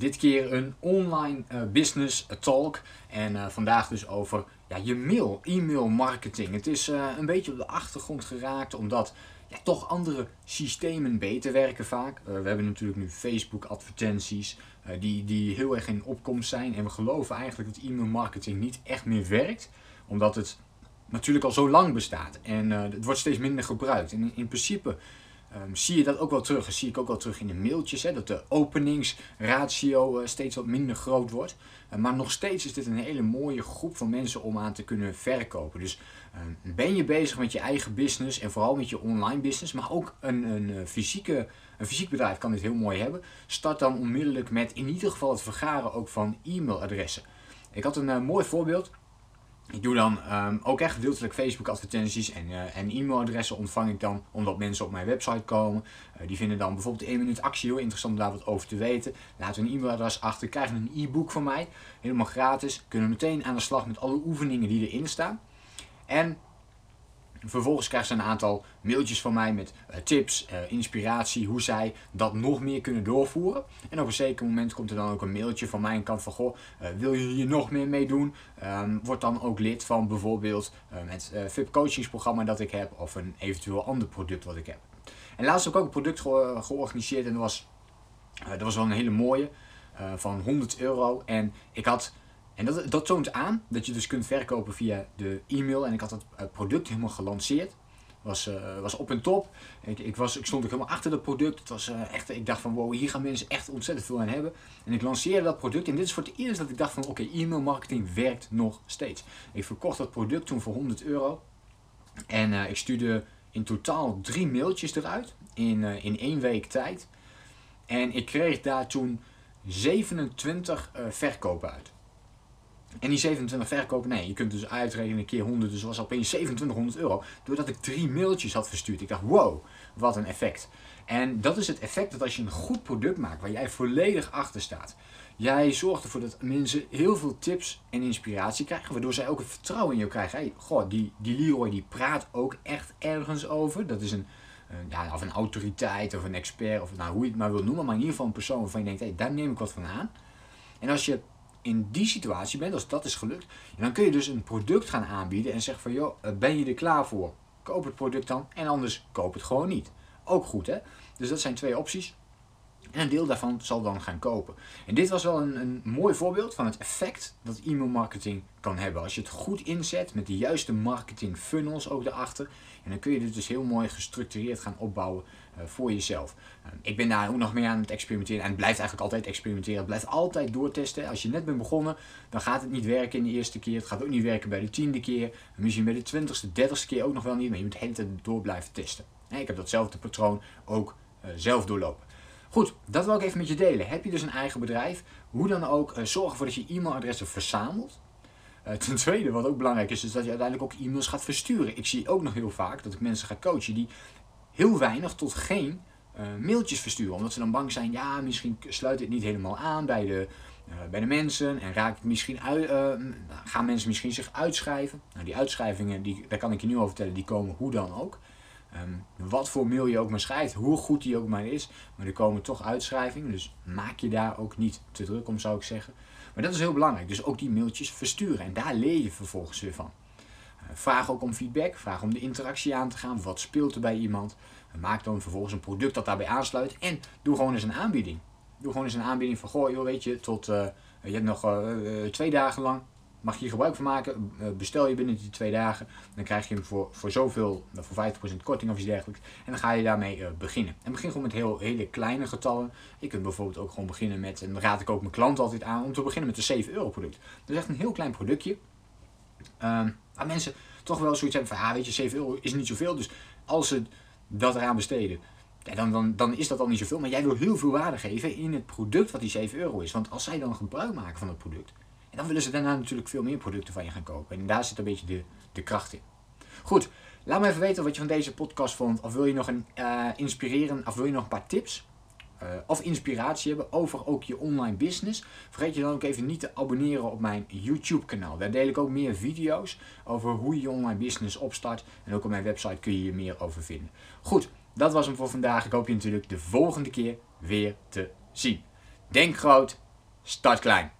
Dit keer een online uh, business talk. En uh, vandaag dus over ja, je mail, e-mail marketing. Het is uh, een beetje op de achtergrond geraakt omdat ja, toch andere systemen beter werken vaak. we hebben natuurlijk nu Facebook advertenties. Eh, die, die heel erg in opkomst zijn. En we geloven eigenlijk dat e-mail marketing niet echt meer werkt, omdat het natuurlijk al zo lang bestaat en het wordt steeds minder gebruikt. En in, in principe um, zie je dat ook wel terug. Dat zie ik ook wel terug in de mailtjes, hè, dat de openingsratio uh, steeds wat minder groot wordt. Uh, maar nog steeds is dit een hele mooie groep van mensen om aan te kunnen verkopen. Dus um, ben je bezig met je eigen business en vooral met je online business, maar ook een, een fysieke een fysiek bedrijf kan dit heel mooi hebben. Start dan onmiddellijk met in ieder geval het vergaren ook van e-mailadressen. Ik had een mooi voorbeeld. Ik doe dan um, ook echt gedeeltelijk Facebook advertenties en, uh, en e-mailadressen ontvang ik dan omdat mensen op mijn website komen. Uh, die vinden dan bijvoorbeeld de 1 minuut actie heel interessant om daar wat over te weten. Laten een e-mailadres achter, krijgen een e-book van mij. Helemaal gratis. Kunnen meteen aan de slag met alle oefeningen die erin staan. En Vervolgens krijgt ze een aantal mailtjes van mij met uh, tips, uh, inspiratie, hoe zij dat nog meer kunnen doorvoeren. En op een zeker moment komt er dan ook een mailtje van mijn kant van, goh, uh, wil je hier nog meer mee doen? Um, word dan ook lid van bijvoorbeeld het VIP coachingsprogramma dat ik heb of een eventueel ander product wat ik heb. En laatst heb ik ook een product ge georganiseerd en dat was, dat was wel een hele mooie van 100 euro. En ik had en dat, dat toont aan dat je dus kunt verkopen via de e-mail. En ik had het eh, product helemaal gelanceerd. Was, uh, was op en top. Ik, ik, was, ik stond ook helemaal achter dat product. Het was, uh, echt, ik dacht van wow, hier gaan mensen echt ontzettend veel aan hebben. En ik lanceerde dat product. En dit is voor het eerst dat ik dacht van oké, e-mail marketing werkt nog steeds. Ik verkocht dat product toen voor 100 euro. En ik stuurde in totaal drie mailtjes eruit. In, in één week tijd. En ik kreeg daar toen 27 verkopen uit. En die 27 verkopen, nee, je kunt dus uitrekenen keer 100, dus was opeens 2700 euro. Doordat ik drie mailtjes had verstuurd. Ik dacht, wow, wat een effect. En dat is het effect dat als je een goed product maakt, waar jij volledig achter staat. Jij zorgt ervoor dat mensen heel veel tips en inspiratie krijgen, waardoor zij ook het vertrouwen in jou krijgen. Hey, goh, die, die Leroy die praat ook echt ergens over. Dat is een, een, ja, of een autoriteit of een expert, of nou, hoe je het maar wil noemen, maar in ieder geval een persoon waarvan je denkt, hey, daar neem ik wat van aan. En als je in die situatie bent, als dat is gelukt, dan kun je dus een product gaan aanbieden en zeggen van joh, eh, ben je er klaar voor? Koop het product dan en anders koop het gewoon niet. Ook goed hè? Dus dat zijn twee opties. En een deel daarvan zal dan gaan kopen. En dit was wel een, een mooi voorbeeld van het effect dat e-mail marketing kan hebben. Als je het goed inzet met de juiste marketing funnels ook erachter. En dan kun je dit dus heel mooi gestructureerd gaan opbouwen uh, voor jezelf. Uh, ik ben daar ook nog meer aan het experimenteren. En blijft eigenlijk altijd experimenteren. Het blijft altijd doortesten. Als je net bent begonnen, dan gaat het niet werken in de eerste keer. Het gaat ook niet werken bij de tiende keer. Misschien bij de twintigste, dertigste keer ook nog wel niet. Maar je moet de hele tijd door blijven testen. ik heb datzelfde patroon ook uh, zelf doorlopen. Goed, dat wil ik even met je delen. Heb je dus een eigen bedrijf, hoe dan ook, uh, zorg ervoor dat je e-mailadressen verzamelt. Uh, ten tweede, wat ook belangrijk is, is dat je uiteindelijk ook e-mails gaat versturen. Ik zie ook nog heel vaak dat ik mensen ga coachen die heel weinig tot geen uh, mailtjes versturen. Omdat ze dan bang zijn, ja, misschien sluit het niet helemaal aan bij de, bij de mensen. En raakt misschien uit, gaan mensen misschien zich uitschrijven. Nou, die uitschrijvingen, die, daar kan ik je nu over vertellen, die komen hoe dan ook. Um, wat voor mail je ook maar schrijft, hoe goed die ook maar is. Maar er komen toch uitschrijvingen, dus maak je daar ook niet te druk om, zou ik zeggen. Maar dat is heel belangrijk, dus ook die mailtjes versturen. En daar leer je vervolgens weer van. Uh, vraag ook om feedback, vraag om de interactie aan te gaan. Wat speelt er bij iemand? Uh, maak dan vervolgens een product dat daarbij aansluit. En doe gewoon eens een aanbieding. Doe gewoon eens een aanbieding van, goh, joh, weet je, tot, uh, je hebt nog twee dagen lang mag je gebruik van maken. Eh, bestel je binnen die twee dagen. Dan krijg je hem voor, voor zoveel, nou, voor 50% korting of iets dergelijks. En dan ga je daarmee uh, beginnen. En begin gewoon met heel, hele kleine getallen. Je kunt bijvoorbeeld ook gewoon beginnen met, en dan raad ik ook mijn klant altijd aan, om te beginnen met een 7 euro product. Dat is echt een heel klein productje. Um, waar mensen toch wel zoiets hebben van, ah weet je, 7 euro is niet zoveel. Dus als ze dat eraan besteden, ja, dan, dan, dan is dat al niet zoveel. Maar jij wil heel veel waarde geven in het product wat die 7 euro is. Want als zij dan gebruik maken van het product, dan willen ze daarna natuurlijk veel meer producten van je gaan kopen. En daar zit een beetje de, de kracht in. Goed, laat me even weten wat je van deze podcast vond. Of wil je nog een uh, inspireren, of wil je nog een paar tips? eh, of inspiratie hebben over ook je online business, vergeet je dan ook even niet te abonneren op mijn YouTube kanaal. Daar deel ik ook meer video's over hoe je je online business opstart. En ook op mijn website kun je hier meer over vinden. Goed, dat was hem voor vandaag. Ik hoop je natuurlijk de volgende keer weer te zien. Denk groot, start klein.